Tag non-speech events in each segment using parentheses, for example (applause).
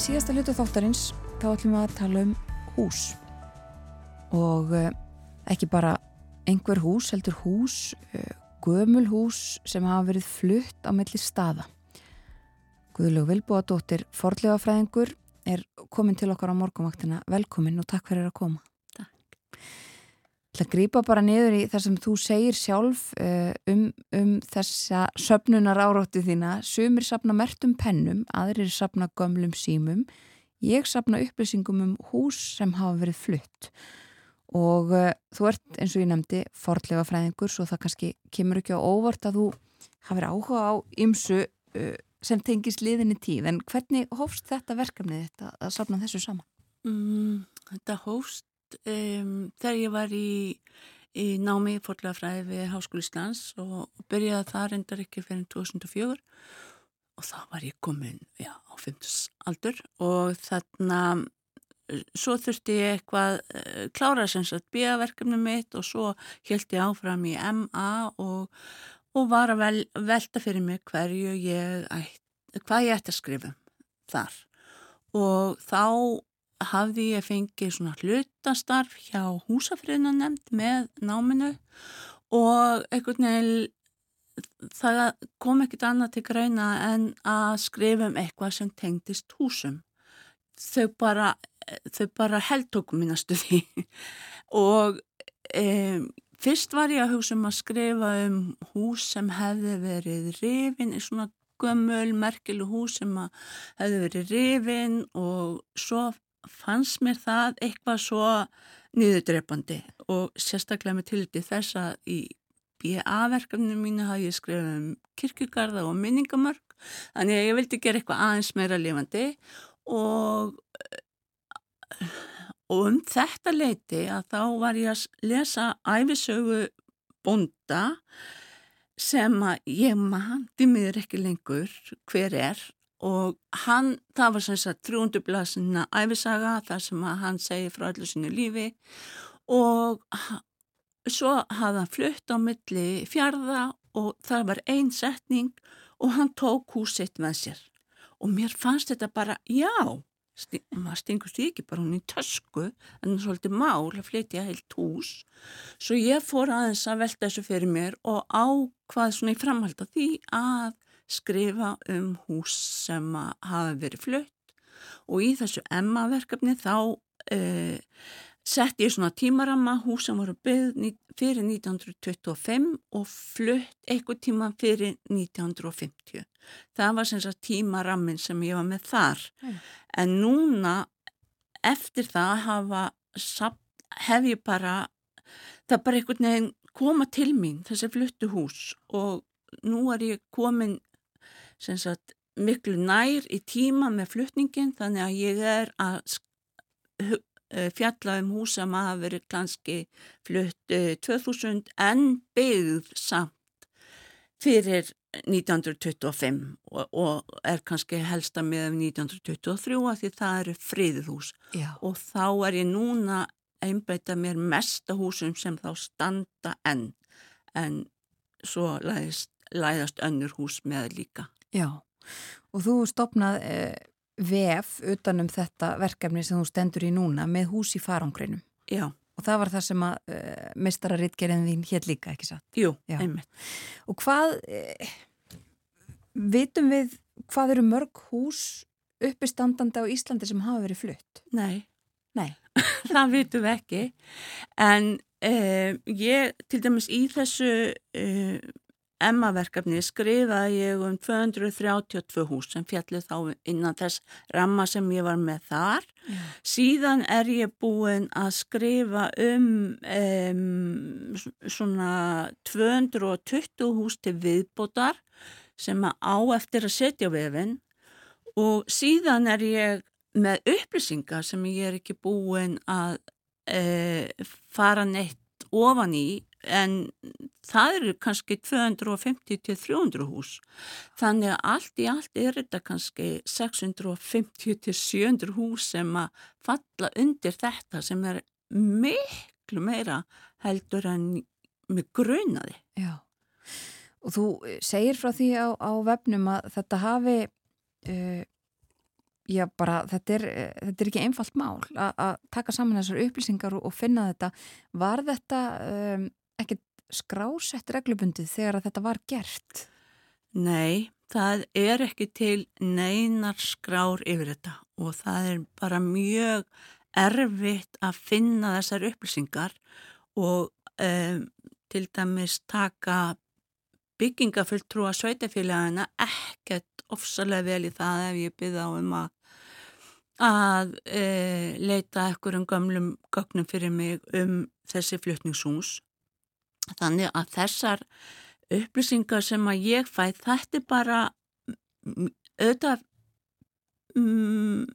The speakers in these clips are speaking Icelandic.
Síðasta hlutu þáttarins þá ætlum við að tala um hús og uh, ekki bara einhver hús, heldur hús, uh, gömul hús sem hafa verið flutt á melli staða. Guðlug Vilbúadóttir, forlega fræðingur, er komin til okkar á morgumvaktina. Velkomin og takk fyrir að koma. Takk. Það grýpa bara niður í það sem þú segir sjálf uh, um, um þessa söpnunar áróttu þína. Sumir sapna mertum pennum, aðrir sapna gömlum símum. Ég sapna upplýsingum um hús sem hafa verið flutt og uh, þú ert eins og ég nefndi forlega fræðingur svo það kannski kemur ekki á óvart að þú hafið áhuga á ymsu uh, sem tengist liðinni tíð en hvernig hófst þetta verkefnið þetta að sapna þessu saman? Mm, þetta hófst um, þegar ég var í, í námi í forlega fræði við Háskóli Íslands og byrjaði það reyndar ekki fyrir 2004 og þá var ég komin já, á 50 aldur og þarna svo þurfti ég eitthvað uh, klára sem sagt bíaverkefni mitt og svo held ég áfram í MA og, og var að vel, velta fyrir mig hverju ég hvað ég ætti að skrifa um þar. Og þá hafði ég fengið svona hlutastarf hjá húsafriðna nefnd með náminu og einhvern veginn það kom ekkert annað til greina en að skrifa um eitthvað sem tengdist húsum. Þau bara þau bara heldtókum mín að stuði. (laughs) Og um, fyrst var ég að hugsa um að skrifa um hús sem hefði verið rifin í svona gömul, merkilu hús sem hefði verið rifin og svo fannst mér það eitthvað svo niðurdrepandi og sérstaklega með tildi þess að í BA-verkefninu mínu hafði ég skrifað um kirkugarða og minningamörk þannig að ég vildi gera eitthvað aðeins meira lifandi og og um þetta leiti að þá var ég að lesa æfisögu bonda sem að ég mandi mér ekki lengur hver er og hann, það var sem sagt 300 blasina æfisaga þar sem að hann segi frá allir sinu lífi. Og svo hafði hann flutt á milli fjarða og það var einn setning og hann tók húsitt með sér. Og mér fannst þetta bara, já maður stingur því ekki bara hún í tösku en svolítið mál að flytja heilt hús. Svo ég fór aðeins að velta þessu fyrir mér og ákvað svona í framhald af því að skrifa um hús sem hafa verið flutt og í þessu Emma verkefni þá uh, sett ég svona tímaramma hús sem voru byggð fyrir 1925 og flutt eitthvað tíma fyrir 1950. Það var sem sagt tímarammin sem ég var með þar. Mm. En núna eftir það hafa, hef ég bara, það bara einhvern veginn koma til mín þessi fluttu hús og nú er ég komin sagt miklu nær í tíma með flutningin þannig að ég er að Eh, fjalla um hús sem hafa verið kannski flutt 2000 eh, en byggð samt fyrir 1925 og, og er kannski helsta með 1923 að því það eru friðhús Já. og þá er ég núna einbeita mér mesta húsum sem þá standa enn en svo læðist, læðast önnur hús með líka. Já og þú stopnað eh, vef utanum þetta verkefni sem þú stendur í núna með hús í farangrinum. Já. Og það var það sem að eh, mistararitgerinn þín hér líka, ekki satt? Jú, Já. einmitt. Og hvað, uh, vitum við hvað eru mörg hús uppistandandi á Íslandi sem hafa verið flutt? Nei. Nei. (laughs) það vitum við ekki. En uh, ég, til dæmis í þessu Emma-verkefni skrifaði ég um 232 hús sem fjallið þá innan þess ramma sem ég var með þar. Yeah. Síðan er ég búin að skrifa um, um svona 220 hús til viðbótar sem á eftir að setja vefinn og síðan er ég með upplýsingar sem ég er ekki búin að e, fara neitt ofan í en það eru kannski 250-300 hús. Þannig að allt í allt er þetta kannski 650-700 hús sem að falla undir þetta sem er miklu meira heldur en með grunaði. Já, og þú segir frá því á, á vefnum að þetta hafi uh, já, bara þetta er, þetta er ekki einfalt mál að taka saman þessar upplýsingar og, og finna þetta. Var þetta um, ekkert skrásett reglubundið þegar þetta var gert? Nei, það er ekki til neinar skrár yfir þetta og það er bara mjög erfitt að finna þessar upplýsingar og um, til dæmis taka byggingafulltrúa sveitafélagina ekkert ofsalega vel í það ef ég byrða á um að að e, leita ekkur um gamlum gögnum fyrir mig um þessi flutningshús. Þannig að þessar upplýsingar sem að ég fæ, þetta er bara auðvitað um,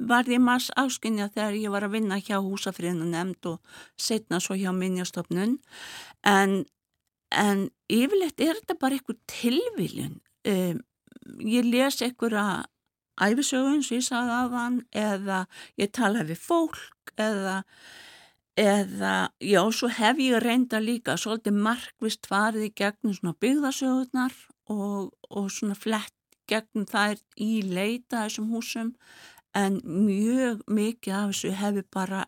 var ég maður áskynja þegar ég var að vinna hjá húsafriðinu nefnd og setna svo hjá minnjastofnun en, en yfirleitt er þetta bara einhver tilviljun. Um, ég les einhverja æfisögun sem ég sagði af hann eða ég tala við fólk eða, eða já, svo hef ég reynda líka svolítið markvist farið í gegnum svona byggðasögunar og, og svona flett gegnum þær í leita þessum húsum en mjög mikið af þessu hefur bara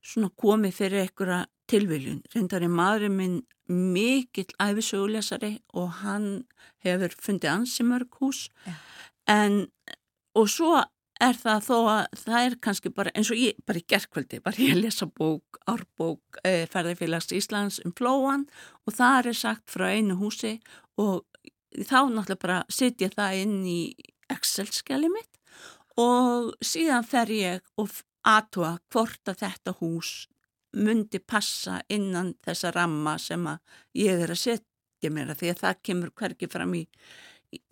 svona komið fyrir einhverja tilviljun. Reyndar er maðurinn minn mikill æfisögulesari og hann hefur fundið ansi mörg hús ja. en og svo er það þó að það er kannski bara eins og ég, bara í gerðkvöldi, bara ég lesa bók, árbók e, ferðarfélags Íslands um flóan og það er sagt frá einu húsi og þá náttúrulega bara setja það inn í Excel-skjali mitt og síðan fer ég og aðtúa hvort að þetta hús myndi passa innan þessa ramma sem að ég er að setja mér að því að það kemur hverki fram í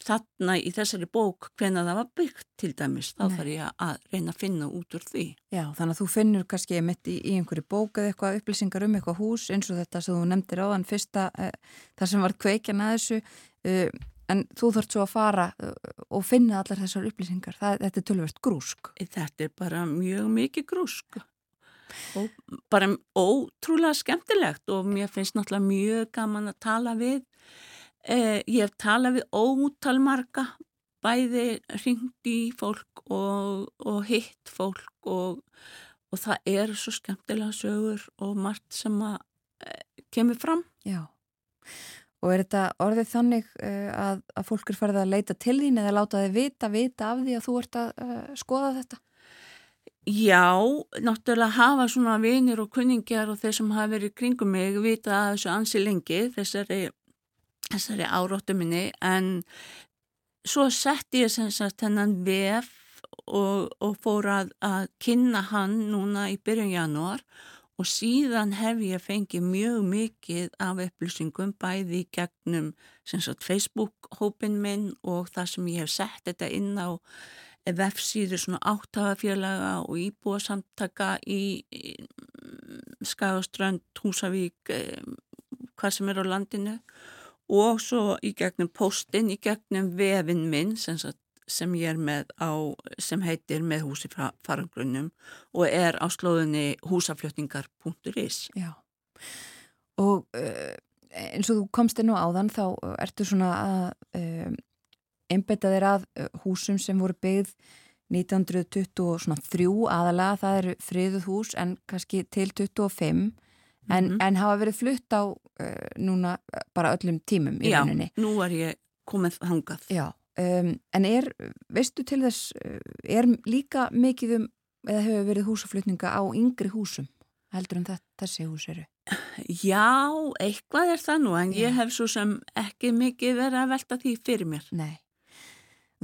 þarna í þessari bók hvena það var byggt til dæmis þá þarf ég að reyna að finna út úr því. Já, þannig að þú finnur kannski mitt í, í einhverju bók eða eitthvað upplýsingar um eitthvað hús eins og þetta sem þú nefndir á þann fyrsta eh, þar sem var kveikjan að þessu eh, en þú þurft svo að fara uh, og finna allar þessar upplýsingar. Það, þetta er tölvert grúsk. Þetta er bara mjög mikið grúsk. Og bara ótrúlega skemmtilegt og mér finnst náttúrulega mjög gaman að tala við Eh, ég hef talað við ótalmarga, bæði ringt í fólk og, og hitt fólk og, og það er svo skemmtilega sögur og margt sem að eh, kemur fram. Já, og er þetta orðið þannig eh, að, að fólk er farið að leita til þín eða láta þið vita, vita af því að þú ert að uh, skoða þetta? Já, náttúrulega hafa svona vinir og kunningjar og þeir sem hafa verið kringum mig vita að þessu ansi lengi, þessari þessari áróttu minni en svo sett ég sem sagt hennan vef og, og fór að, að kynna hann núna í byrjun janúar og síðan hef ég fengið mjög mikið af upplýsingum bæði í gegnum sagt, Facebook-hópin minn og það sem ég hef sett þetta inn á vefsíður svona áttagafélaga og íbúasamtaka í, í Skagaströnd, Húsavík, eh, hvað sem er á landinu og svo í gegnum postin, í gegnum vefin minn sem, sem ég er með á, sem heitir með húsi farangrunum og er á slóðinni húsaflutningar.is Já, og uh, eins og þú komst inn á áðan þá ertu svona að uh, einbetta þér að húsum sem voru byggð 1923 aðalega, það eru friðuð hús en kannski til 25 en, mm -hmm. en hafa verið flutt á uh, núna eh, bara öllum tímum í rauninni. Já, nú er ég komið hangað. Já, um, en er, veistu til þess, eh, er líka mikið um, eða hefur verið húsaflutninga á yngri húsum heldur um þessi hús eru? Já, eitthvað er það nú, en Já. ég hef svo sem ekki mikið verið að velta því fyrir mér. Nei.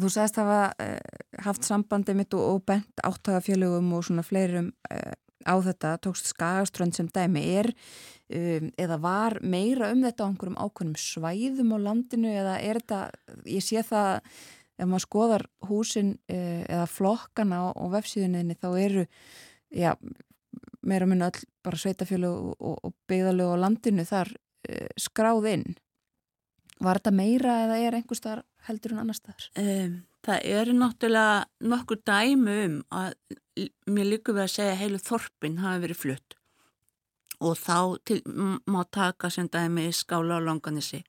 Þú sagðist að hafa uh, haft sambandi mitt og, og bent áttagafjölugum og svona fleirum uh, á þetta, tókst Skagaströnd sem dæmi er um, eða var meira um þetta á einhverjum ákveðnum svæðum á landinu eða er þetta, ég sé það ef maður skoðar húsin uh, eða flokkana á, á vefsíðuninni þá eru já, meira minna öll bara sveitafjölu og, og, og byggðalög á landinu þar uh, skráð inn var þetta meira eða er einhver staðar heldur en annar staðar? Um, það eru náttúrulega nokkur dæmi um að mér líka við að segja heilu þorpin hafi verið flutt. Og þá til, má taka sem dæmi skála á Langanissi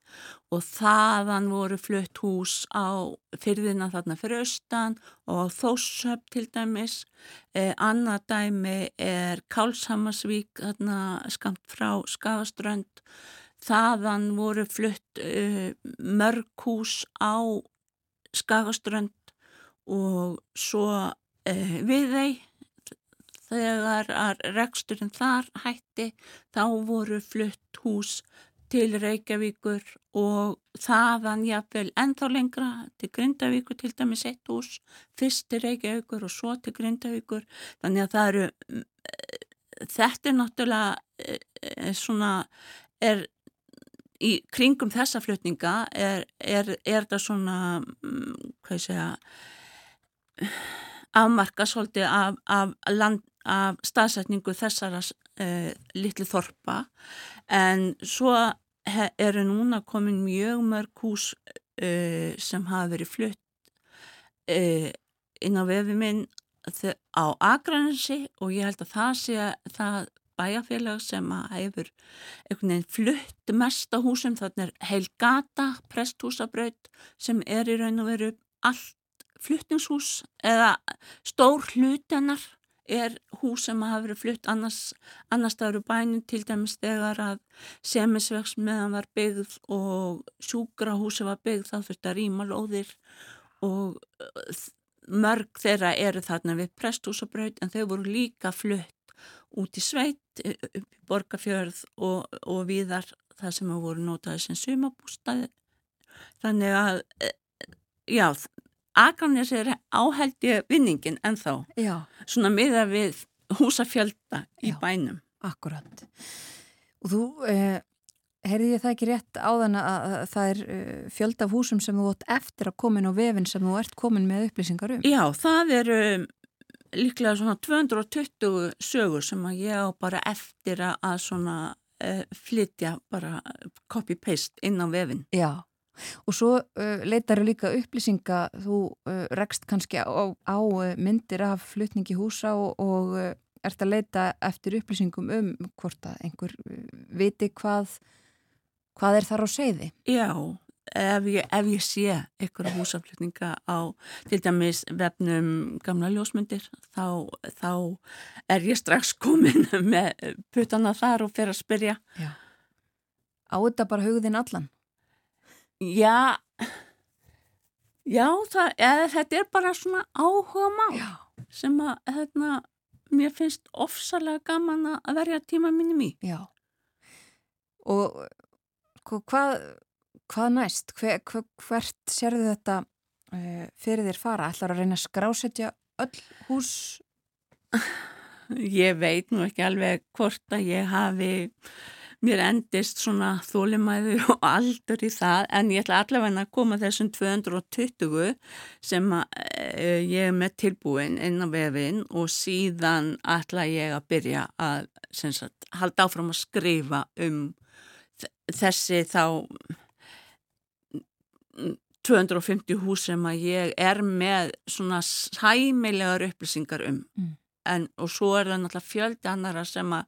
og þaðan voru flutt hús á fyrðina þarna fyrir austan og á Þóshöpp til dæmis. Eh, annað dæmi er Kálshammarsvík þarna skamt frá Skagaströnd. Þaðan voru flutt eh, mörg hús á Skagaströnd og svo við þeim þegar reksturinn þar hætti þá voru flutt hús til Reykjavíkur og þaðan jáfnvel ennþá lengra til Grindavíkur til dæmis eitt hús fyrst til Reykjavíkur og svo til Grindavíkur. Þannig að það eru þetta er náttúrulega er svona er í kringum þessa flutninga er, er, er það svona hvað ég segja afmarka svolítið af, af land af staðsetningu þessara uh, litlu þorpa. En svo eru núna komin mjög mörg hús uh, sem hafa verið flutt uh, inn á vefi minn á Akranesi og ég held að það sé það bæjarfélag sem hefur einhvern veginn flutt mest á húsum, þannig er Heilgata presthúsabraut sem er í raun og veru allt fluttingshús eða stór hlutennar er hús sem hafa verið flutt annars, annars staður úr bænum til dæmis þegar að semisvegs meðan var byggð og sjúkrahúsi var byggð þá þurfti að rýma lóðir og uh, mörg þeirra eru þarna við presthúsabraut en þau voru líka flutt út í sveit upp í borgarfjörð og, og viðar það sem hafa voru notaði sem sumabústaði þannig að eh, já Akranes er áhældi vinningin en þá Já. svona miða við húsafjölda í Já. bænum. Akkurat. Og þú, eh, heyrði ég það ekki rétt áðan að, að það er eh, fjölda af húsum sem þú átt eftir að komin á vefin sem þú ert komin með upplýsingar um? Já, það eru líklega svona 220 sögur sem að ég á bara eftir að, að svona eh, flytja bara copy-paste inn á vefin. Já. Og svo uh, leitar þau líka upplýsinga, þú uh, rekst kannski á, á myndir af flutningi húsa og, og uh, ert að leita eftir upplýsingum um hvort að einhver viti hvað, hvað er þar á segði. Já, ef ég, ef ég sé einhverja húsaflutninga á til dæmis vefnum gamla ljósmyndir þá, þá er ég strax komin (laughs) með puttana þar og fer að spyrja. Já. Á þetta bara hugðin allan? Já, já það, eða, þetta er bara svona áhuga mál sem að hérna, mér finnst ofsalega gaman að verja tíma mínum í. Já. Og sko, hvað, hvað næst? Hver, hver, hvert sérðu þetta uh, fyrir þér fara? Ætlar að reyna að skrásetja öll hús? Ég veit nú ekki alveg hvort að ég hafi mér endist svona þólimæður og aldur í það en ég ætla allavega að koma þessum 220 sem e, ég er með tilbúin inn á vefin og síðan ætla ég að byrja að sagt, halda áfram að skrifa um þessi þá 250 hús sem að ég er með svona sæmilegar upplýsingar um Mm. en, og svo er það náttúrulega fjöldi annara sem að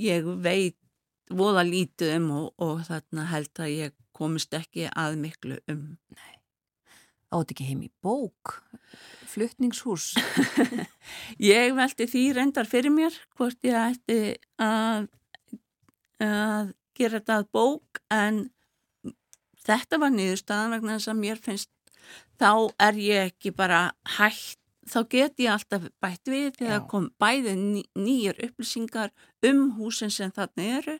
ég veit voða lítið um og, og þarna held að ég komist ekki að miklu um. Átt ekki heim í bók? Flutningshús? (laughs) Ég veldi því reyndar fyrir mér hvort ég ætti að, að gera þetta að bók en þetta var niðurstaðan vegna þess að mér finnst þá er ég ekki bara hægt þá get ég alltaf bætt við þegar Já. kom bæði ný, nýjar upplýsingar um húsin sem þarna eru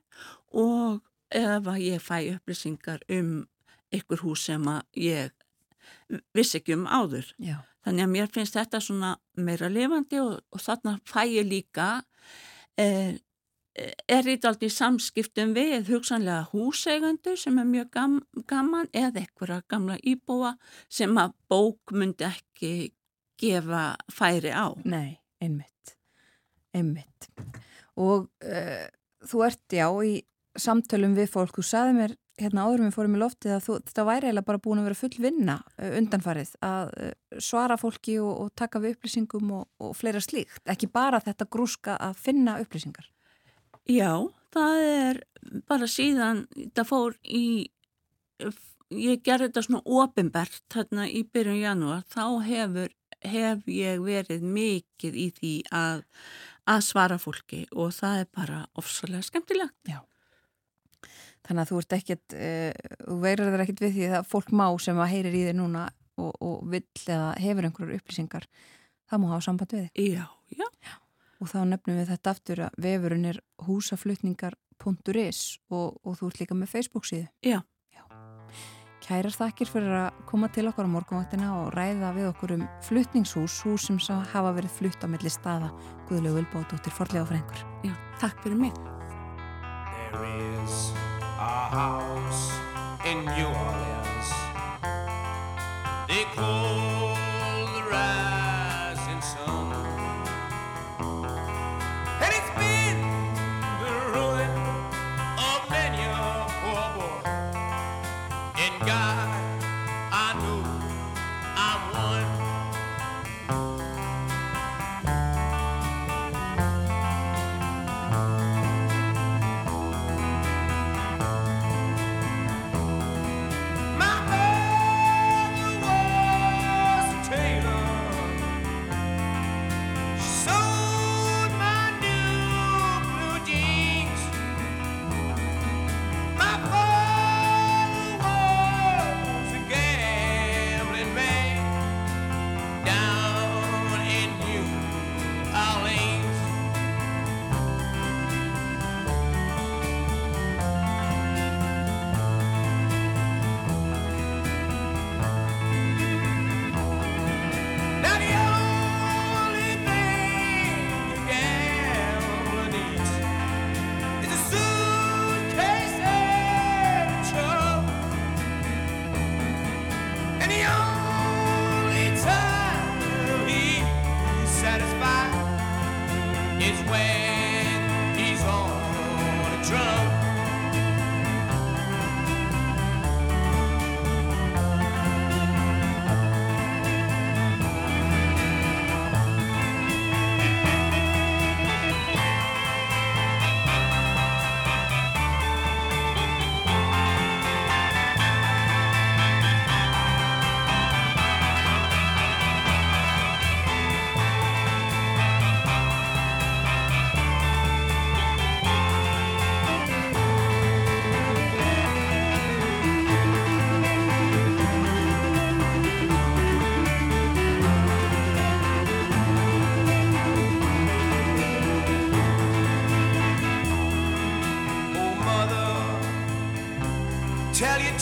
og ef að ég fæ upplýsingar um ykkur hús sem ég vissi ekki um áður. Já. Þannig að mér finnst þetta svona meira lifandi og, og þarna fæ ég líka eh, er þetta aldrei samskiptum við hugsanlega húseigandu sem er mjög gam, gaman eða einhverja gamla íbúa sem að bók myndi ekki gefa færi á. Nei, einmitt. Einmitt. Og uh, þú ert, já, í samtölum við fólk, þú saði mér hérna áður við fórum í loftið að þú, þetta væri eiginlega bara búin að vera full vinna uh, undanfarið að uh, svara fólki og, og taka við upplýsingum og, og fleira slíkt, ekki bara þetta grúska að finna upplýsingar. Já, það er bara síðan það fór í ég gerði þetta svona ofinbært þarna í byrjun janúar þá hefur, hef ég verið mikið í því að, að svara fólki og það er bara ofsalega skemmtilegt. Já. Þannig að þú ert ekkert, uh, þú veirar þér ekkert við því að fólk má sem að heyrir í þér núna og, og vill eða hefur einhverjur upplýsingar, það má hafa samband við þig. Já, já. já. Og þá nefnum við þetta aftur að vefurinn er húsaflutningar.is og, og þú ert líka með Facebook síðu. Já. Kærar þakkir fyrir að koma til okkar á morgunvaktina og ræða við okkur um fluttningshús, hús sem hafa verið flutt á milli staða. Guðlegu Vilbóðdóttir, forlega frengur. Já, takk fyrir mig. There is a house in New Orleans They call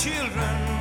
children